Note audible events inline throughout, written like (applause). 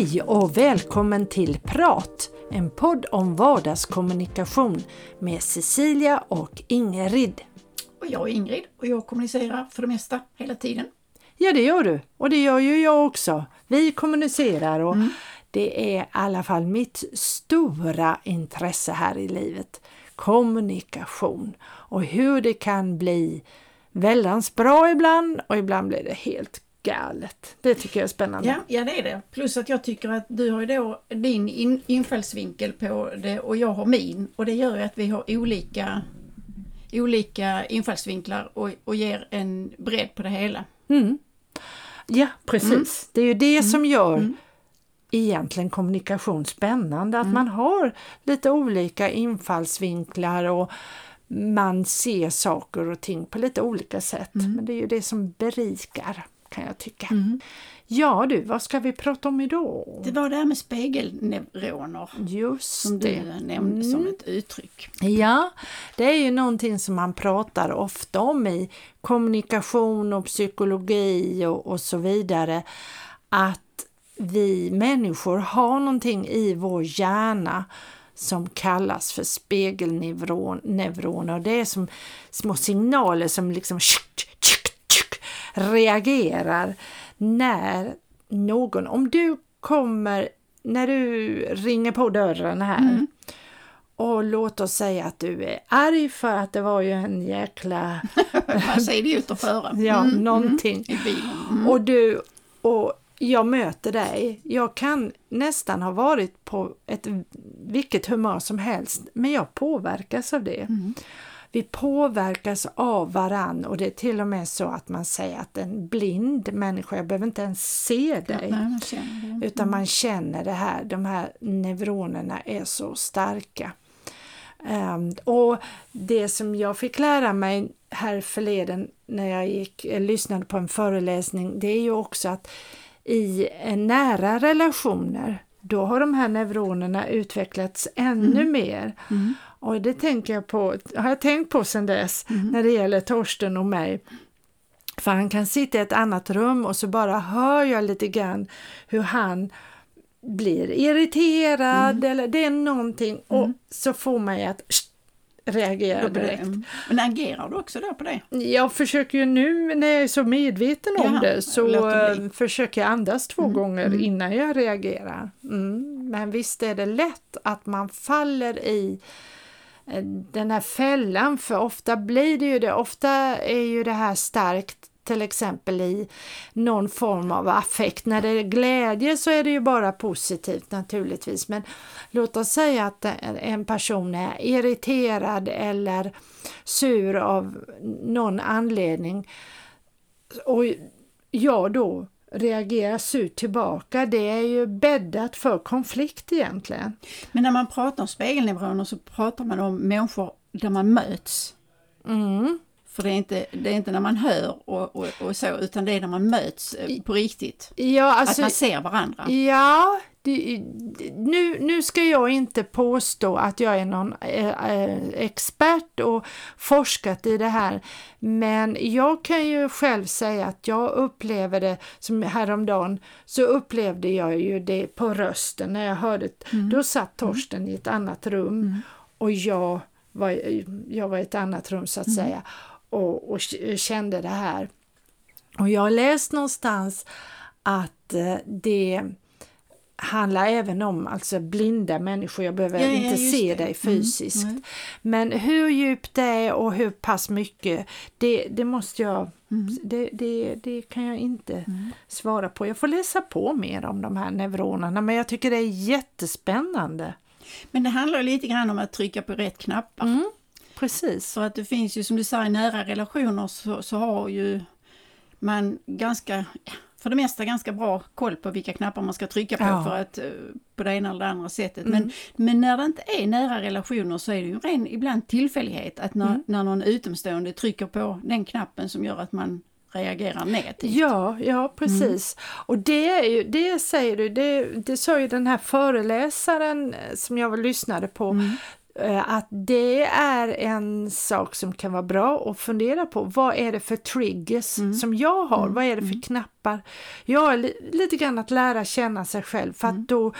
Hej och välkommen till Prat, en podd om vardagskommunikation med Cecilia och Ingrid. Och jag är Ingrid och jag kommunicerar för det mesta hela tiden. Ja, det gör du och det gör ju jag också. Vi kommunicerar och mm. det är i alla fall mitt stora intresse här i livet. Kommunikation och hur det kan bli väldans bra ibland och ibland blir det helt galet. Det tycker jag är spännande. Ja, ja det är det. Plus att jag tycker att du har ju då din in, infallsvinkel på det och jag har min och det gör ju att vi har olika, olika infallsvinklar och, och ger en bredd på det hela. Mm. Ja, precis. Mm. Det är ju det som mm. gör mm. egentligen kommunikation spännande, att mm. man har lite olika infallsvinklar och man ser saker och ting på lite olika sätt. Mm. Men det är ju det som berikar kan jag tycka. Mm. Ja du, vad ska vi prata om idag? Det var det här med spegelneuroner. Just som det. du nämnde mm. som ett uttryck. Ja, det är ju någonting som man pratar ofta om i kommunikation och psykologi och, och så vidare. Att vi människor har någonting i vår hjärna som kallas för spegelneuroner. Det är som små signaler som liksom reagerar när någon, om du kommer, när du ringer på dörren här mm. och låt oss säga att du är arg för att det var ju en jäkla... (laughs) Vad säger det ut och föra? (laughs) Ja, mm. någonting. Mm. Och du, och jag möter dig. Jag kan nästan ha varit på ett vilket humör som helst, men jag påverkas av det. Mm. Vi påverkas av varann och det är till och med så att man säger att en blind människa, jag behöver inte ens se dig, ja, nej, utan mm. man känner det här, de här neuronerna är så starka. Um, och det som jag fick lära mig här förleden när jag gick, lyssnade på en föreläsning, det är ju också att i nära relationer, då har de här neuronerna utvecklats ännu mm. mer. Mm. Och det tänker jag på, har jag tänkt på sedan dess mm. när det gäller Torsten och mig. För han kan sitta i ett annat rum och så bara hör jag lite grann hur han blir irriterad mm. eller det är någonting och mm. så får man att reagera direkt. Men agerar du också då på det? Jag försöker ju nu när jag är så medveten om det så äh, försöker jag andas två mm. gånger mm. innan jag reagerar. Mm. Men visst är det lätt att man faller i Eh, Eh, den här fällan, för ofta blir det ju det, ofta är ju det här starkt till exempel i någon form av affekt. När det är glädje så är det ju bara positivt naturligtvis, men låt oss säga att en person är irriterad eller sur av någon anledning. Och jag då reagera surt tillbaka, det är ju bäddat för konflikt egentligen. Men när man pratar om spegelneuroner så pratar man om människor där man möts. Mm. För det är, inte, det är inte när man hör och, och, och så, utan det är när man möts eh, på riktigt. Ja, alltså, att man ser varandra. Ja, det, nu, nu ska jag inte påstå att jag är någon eh, expert och forskat i det här, men jag kan ju själv säga att jag upplever det, som häromdagen, så upplevde jag ju det på rösten när jag hörde, mm. då satt. Torsten mm. i ett annat rum mm. och jag var, jag var i ett annat rum så att mm. säga och, och kände det här. Och jag har läst någonstans att eh, det handlar även om alltså blinda människor, jag behöver ja, inte ja, se det. dig mm, fysiskt. Mm, Men hur djupt det är och hur pass mycket, det, det måste jag, mm. det, det, det, kan jag inte mm. svara på. Jag får läsa på mer om de här neuronerna men jag tycker det är jättespännande. Men det handlar lite grann om att trycka på rätt knappar. Mm, precis. För att det finns ju som du säger i nära relationer så, så har ju man ganska för det mesta ganska bra koll på vilka knappar man ska trycka på ja. för att eh, på det ena eller det andra sättet. Mm. Men, men när det inte är nära relationer så är det ju ren ibland tillfällighet att när, mm. när någon utomstående trycker på den knappen som gör att man reagerar negativt. Ja, ja precis. Mm. Och det är ju, det säger du, det, det sa ju den här föreläsaren som jag lyssnade på, mm. Eh, att det är en sak som kan vara bra att fundera på. Vad är det för triggers mm. som jag har? Mm. Vad är det för mm. knappar? Jag har lite grann att lära känna sig själv för att mm. då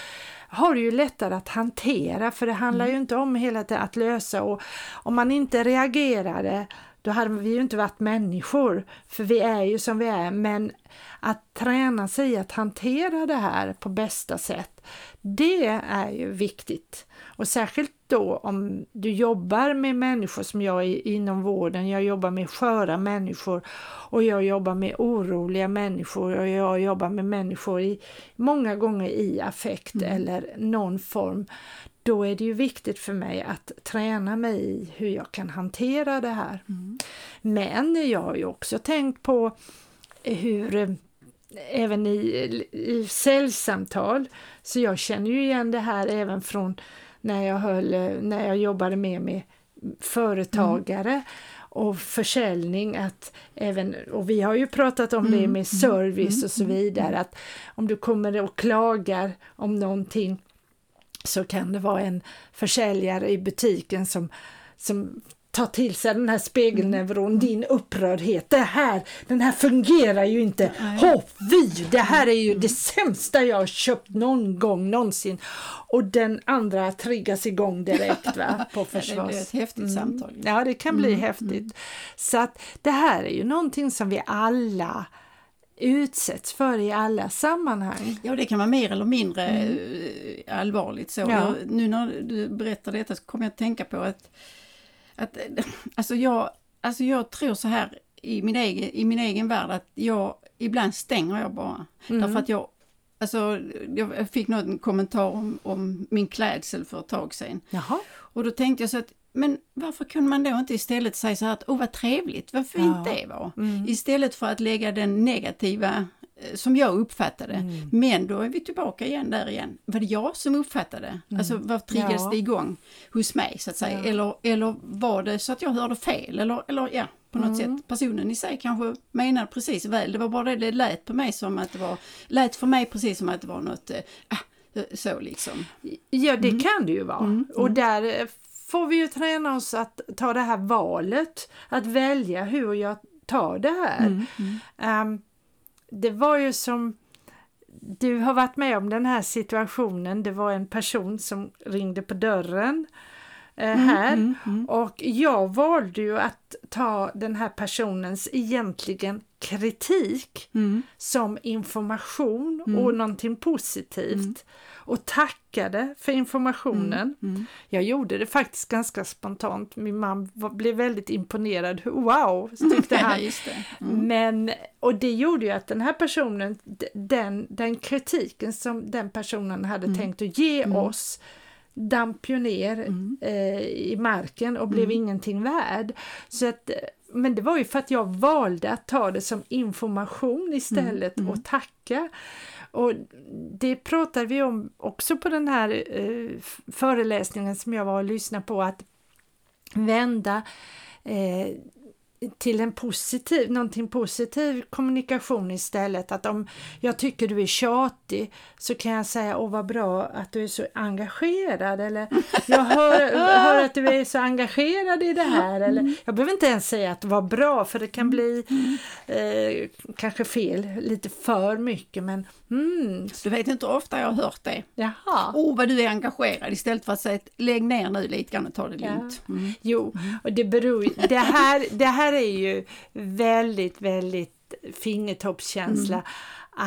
har du ju lättare att hantera för det handlar ju mm. inte om hela tiden att lösa och om man inte reagerade då hade vi ju inte varit människor, för vi är ju som vi är, men att träna sig att hantera det här på bästa sätt, det är ju viktigt. Och särskilt då om du jobbar med människor som jag är inom vården, jag jobbar med sköra människor och jag jobbar med oroliga människor och jag jobbar med människor i, många gånger i affekt mm. eller någon form. Då är det ju viktigt för mig att träna mig i hur jag kan hantera det här. Mm. Men jag har ju också tänkt på hur även i, i säljsamtal, så jag känner ju igen det här även från när jag, höll, när jag jobbade mer med företagare mm. och försäljning. Att även, och vi har ju pratat om mm. det med mm. service mm. och så vidare. Att om du kommer och klagar om någonting så kan det vara en försäljare i butiken som, som ta till sig den här spegelneuron, mm. din upprördhet. Det här, den här fungerar ju inte. Hopp, vi, det här är ju det sämsta jag har köpt någon gång någonsin. Och den andra triggas igång direkt va, (laughs) på försvars. det blir ett häftigt mm. samtal. Ja, det kan bli mm. häftigt. Mm. Så att det här är ju någonting som vi alla utsätts för i alla sammanhang. Ja, det kan vara mer eller mindre mm. Eh, allvarligt. Så. Ja. Jag, nu när du berättar detta så kommer jag att tänka på att att, alltså, jag, alltså jag tror så här i min egen, i min egen värld att jag, ibland stänger jag bara. Mm. Därför att jag, alltså jag fick någon kommentar om, om min klädsel för ett tag sedan. Jaha. Och då tänkte jag så att men varför kunde man då inte istället säga så här att åh vad trevligt, vad fint ja. det var. Mm. Istället för att lägga den negativa som jag uppfattade. Mm. Men då är vi tillbaka igen där igen. Var det jag som uppfattade? Mm. Alltså vad triggades ja. det igång hos mig så att säga? Ja. Eller, eller var det så att jag hörde fel? Eller, eller ja, på något mm. sätt. Personen i sig kanske menade precis väl. Det var bara det det lät på mig som att det var, lät för mig precis som att det var något, äh, så liksom. Ja det mm. kan det ju vara. Mm. Och mm. där får vi ju träna oss att ta det här valet, att välja hur jag tar det här. Um, det var ju som du har varit med om den här situationen. Det var en person som ringde på dörren mm, här mm, mm, och jag valde ju att ta den här personens egentligen kritik mm. som information och mm. någonting positivt. Mm och tackade för informationen. Mm, mm. Jag gjorde det faktiskt ganska spontant. Min man blev väldigt imponerad. Wow, tyckte (laughs) han. Mm. Men, och det gjorde ju att den här personen, den, den kritiken som den personen hade mm. tänkt att ge mm. oss damp ju ner mm. eh, i marken och blev ingenting värd. Så att, men det var ju för att jag valde att ta det som information istället och tacka. Och det pratade vi om också på den här eh, föreläsningen som jag var och lyssnade på, att vända eh, till en positiv, någonting positiv kommunikation istället. Att om jag tycker du är tjatig så kan jag säga åh vad bra att du är så engagerad eller jag hör, hör att du är så engagerad i det här. Eller, jag behöver inte ens säga att var bra för det kan bli eh, kanske fel, lite för mycket men mm. Du vet inte hur ofta jag har hört det. Jaha. Åh vad du är engagerad istället för att säga lägg ner nu lite grann och ta det lugnt. Mm. Jo, och det beror det här, det här här är ju väldigt, väldigt fingertoppskänsla. Mm.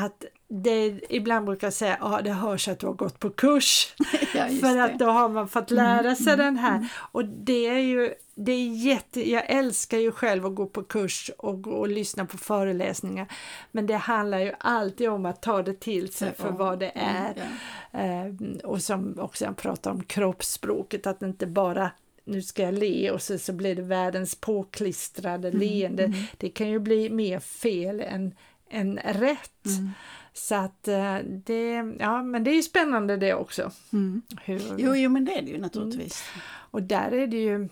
Att det, ibland brukar jag säga att ah, det hörs att du har gått på kurs. (laughs) ja, (laughs) för att då har man fått lära mm, sig mm, den här. Mm. Och det är ju det är jätte, jag älskar ju själv att gå på kurs och, och lyssna på föreläsningar. Men det handlar ju alltid om att ta det till sig för vad det mm, är. Mm, ja. och som också jag pratar om kroppsspråket, att inte bara nu ska jag le och så, så blir det världens påklistrade mm, leende. Mm. Det kan ju bli mer fel än, än rätt. Mm. Så att eh, det, ja men det är ju spännande det också. Mm. Hur, jo, jo men det är det ju naturligtvis. Mm. Och där är det ju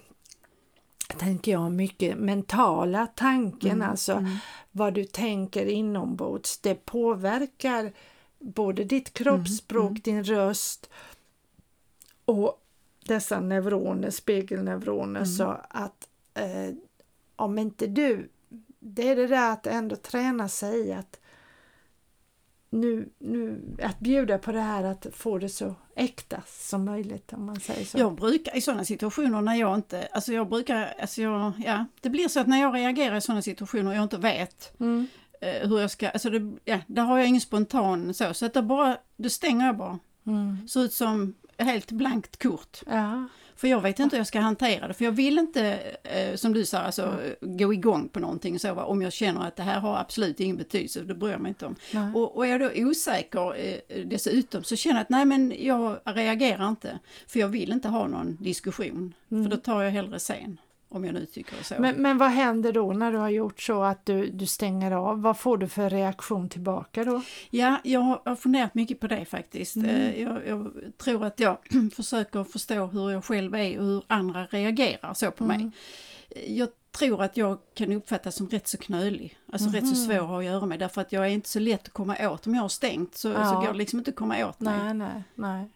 tänker jag mycket mentala tanken, mm, alltså mm. vad du tänker inombords. Det påverkar både ditt kroppsspråk, mm, din röst och dessa neuroner, spegelneuroner, Mm. så att eh, om inte du, det är det där att ändå träna sig i att nu, nu, att bjuda på det här att få det så äkta som möjligt om man säger så. Jag brukar i sådana situationer när jag inte, alltså jag brukar, alltså jag, ja, det blir så att när jag reagerar i sådana situationer och jag inte vet Mm. eh, hur jag ska, alltså det, ja, där har jag ingen spontan så, så att det bara, det stänger jag bara. Mm. Ser ut som helt blankt kort. Ja. För jag vet inte hur jag ska hantera det, för jag vill inte, eh, som du sa, alltså, gå igång på någonting så, va? om jag känner att det här har absolut ingen betydelse, det bryr jag mig inte om. Nej. Och, och är jag då osäker eh, dessutom så känner jag att nej men jag reagerar inte, för jag vill inte ha någon diskussion. För då tar jag hellre sen, om jag nu tycker så. Men, men vad händer då när du har gjort så att du, du stänger av? Vad får du för reaktion tillbaka då? Ja, jag har funderat mycket på det faktiskt. Mm. Eh, Jag, jag tror att jag (clears throat) försöker förstå hur jag själv är och hur andra reagerar så på Mm. mig. Jag tror att jag kan uppfattas som rätt så knölig, alltså rätt så svår att göra med därför att jag är inte så lätt att komma åt. Om jag har stängt så, så Ja. går det liksom inte att komma åt mig. Nej, nej, nej.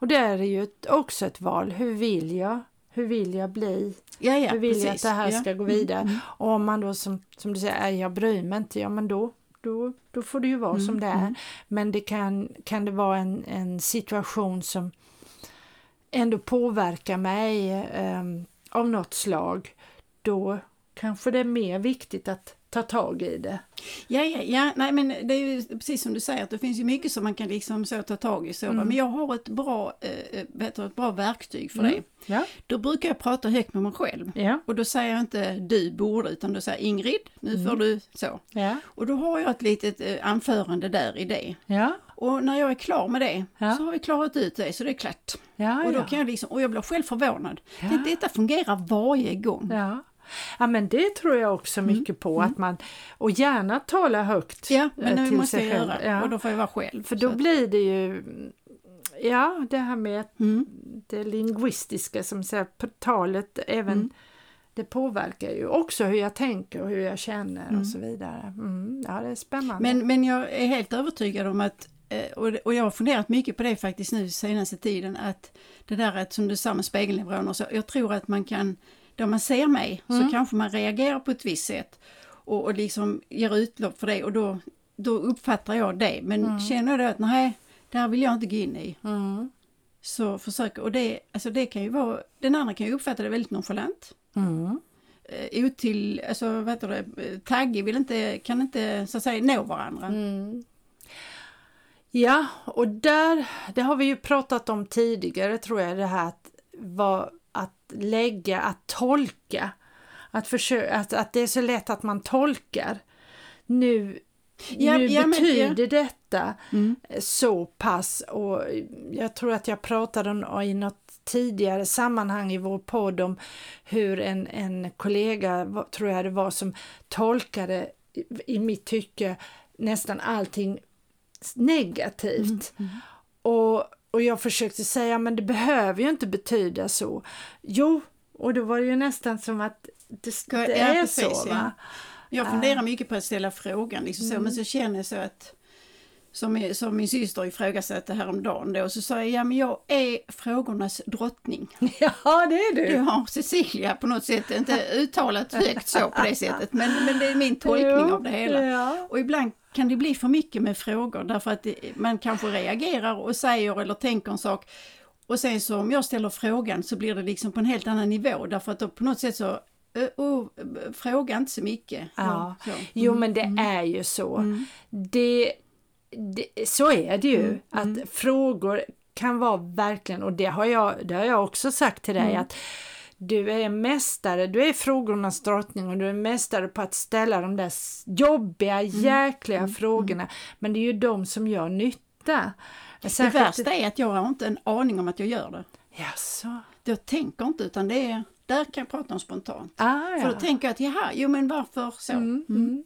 Och det är ju ett, också ett val. Hur vill jag? Hur vill jag bli? Ja, ja, Hur vill jag att precis. det här ja. ska gå Mm, vidare? mm. Och om man då som, som du säger, "Nej, jag bryr mig inte, ja men då, då, då får det ju vara Mm, som det är. mm. Men det kan, kan det vara en, en situation som ändå påverkar mig ehm, av något slag, då kanske det är mer viktigt att ta tag i det. Ja, ja, ja, nej men det är ju precis som du säger att det finns ju mycket som man kan liksom så ta tag i så. Mm. Men jag har ett bra, vet du, ett bra verktyg för Mm. det. Ja. Då brukar jag prata högt med mig själv. Ja. Och då säger jag inte du borde utan då säger jag Ingrid, nu Mm. får du så. Ja. Och då har jag ett litet eh, anförande där i det. Ja. Och när jag är klar med det Ja. så har vi klarat ut det så det är klart. Ja, och då kan jag liksom, och jag blir själv förvånad. Ja. Det, detta fungerar varje gång. Ja. Ja, men det tror jag också mycket på att man, och gärna tala högt Mm. Ja, men eh, det måste jag själv. göra och då får jag vara själv. För då att- blir det ju, ja det här med mm. det lingvistiska som säger talet även Mm. det påverkar ju också hur jag tänker och hur jag känner Mm. och så vidare. Mm, ja, det är spännande. Men, men jag är helt övertygad om att, eh, och jag har funderat mycket på det faktiskt nu senaste tiden, att det där att som du sa med spegelneuroner, så jag tror att man kan, då man ser mig Mm. så kanske man reagerar på ett visst sätt och, och liksom ger utlopp för det och då, då uppfattar jag det. Men Mm. känner jag då att nej, det här vill jag inte gå in i. mm. Så försöker, och det, alltså det kan ju vara, den andra kan ju uppfatta det väldigt nonchalant. Mm. Eh, Otill, alltså vad heter det, taggig vill inte, kan inte så att säga nå varandra. Mm. Ja, och där, det har vi ju pratat om tidigare tror jag, det här att, vad, att lägga, att tolka. Att, försöka, att, att det är så lätt att man tolkar. Nu, Ja, nu ja, men- betyder detta Mm. så pass och jag tror att jag pratade om, i något tidigare sammanhang i vår podd om hur en, en kollega, tror jag det var, som tolkade i, i mitt tycke nästan allting negativt. Och, och jag försökte säga, men det behöver ju inte betyda så. Jo, och då var det ju nästan som att det, det ja, är precis, så. ja. Va? Jag funderar mycket på att ställa frågan, liksom så, men så känner jag så att som, som min syster ifrågasatte häromdagen då, så sa jag, ja men jag är frågornas drottning. (laughs) Ja, det är Det har Cecilia på något sätt inte uttalat högt så på det sättet, men, men det är min (laughs) tolkning Jo, av det hela. Ja. Och ibland kan det bli för mycket med frågor därför att det, man kanske reagerar och säger eller tänker en sak och sen så om jag ställer frågan så blir det liksom på en helt annan nivå därför att då på något sätt så uh, fråga inte så mycket. Ja. Så. Jo, men det är ju så. Det, det, så är det ju, att frågor kan vara verkligen, och det har jag, det har jag också sagt till dig, att du är mästare, du är frågornas drottning och du är mästare på att ställa de där jobbiga, jäkliga frågorna. Men det är ju de som gör nytta. Det Särskilt- värsta är att jag har inte en aning om att jag gör det. Jaså? Jag tänker inte utan det är, där kan jag prata om spontant. Ah, För ja. då tänker jag att jaha, jo men varför så? Mm, mm.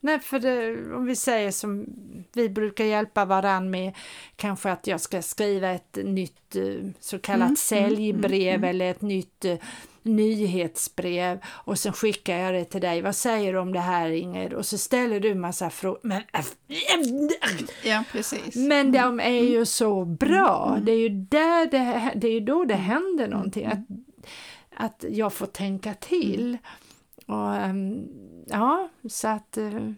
Nej, för det, om vi säger som vi brukar hjälpa varann med, kanske att jag ska skriva ett nytt eh, så kallat Mm, säljbrev eller ett nytt eh, nyhetsbrev och sen skickar jag det till dig. Vad säger du om det här Ingrid? Och så ställer du massa frågor. Men, ja, precis. men de är ju så bra. Det är ju, där det, det är ju då det händer någonting. Att, att jag får tänka till. Och, ehm, ja, så att... Eh,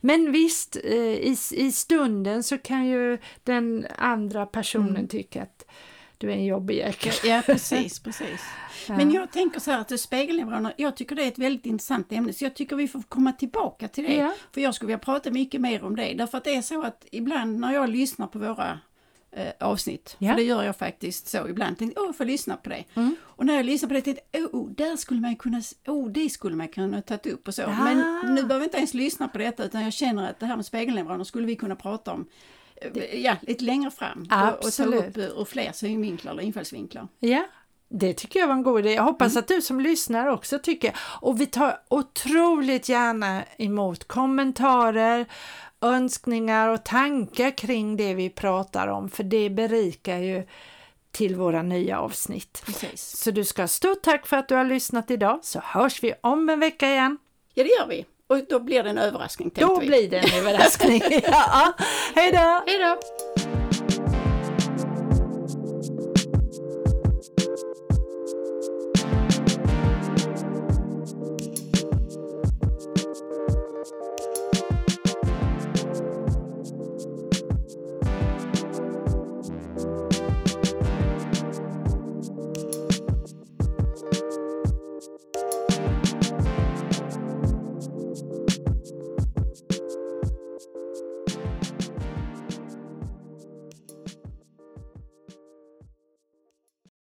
men visst, eh, i, i stunden så kan ju den andra personen mm. tycka att du är en jobbig jäkel. Ja, precis, precis. (laughs) Ja. Men jag tänker så här att spegelneuroner, jag tycker det är ett väldigt intressant ämne så jag tycker vi får komma tillbaka till det. Ja. För jag skulle vilja prata mycket mer om det. Därför att det är så att ibland när jag lyssnar på våra eh, avsnitt, ja. för det gör jag faktiskt så ibland, tänkte åh, jag får lyssna på det. Mm. Och när jag lyssnar på det tänkte jag, oh, där skulle man kunna, oh, det skulle man kunna ta upp och så. Ja. Men nu behöver jag inte ens lyssna på detta utan jag känner att det här med spegelneuroner skulle vi kunna prata om ja, lite längre fram Absolut. och, och ta upp ur fler synvinklar eller infallsvinklar. Ja, det tycker jag var en god idé. Jag hoppas mm. att du som lyssnar också tycker. Och vi tar otroligt gärna emot kommentarer, önskningar och tankar kring det vi pratar om, för det berikar ju till våra nya avsnitt. Precis. Så du ska ha stort tack för att du har lyssnat idag, så hörs vi om en vecka igen. Ja, det gör vi. Och då blir det en överraskning. Då vi. blir det en överraskning. (laughs) ja. Hej då! Hej då!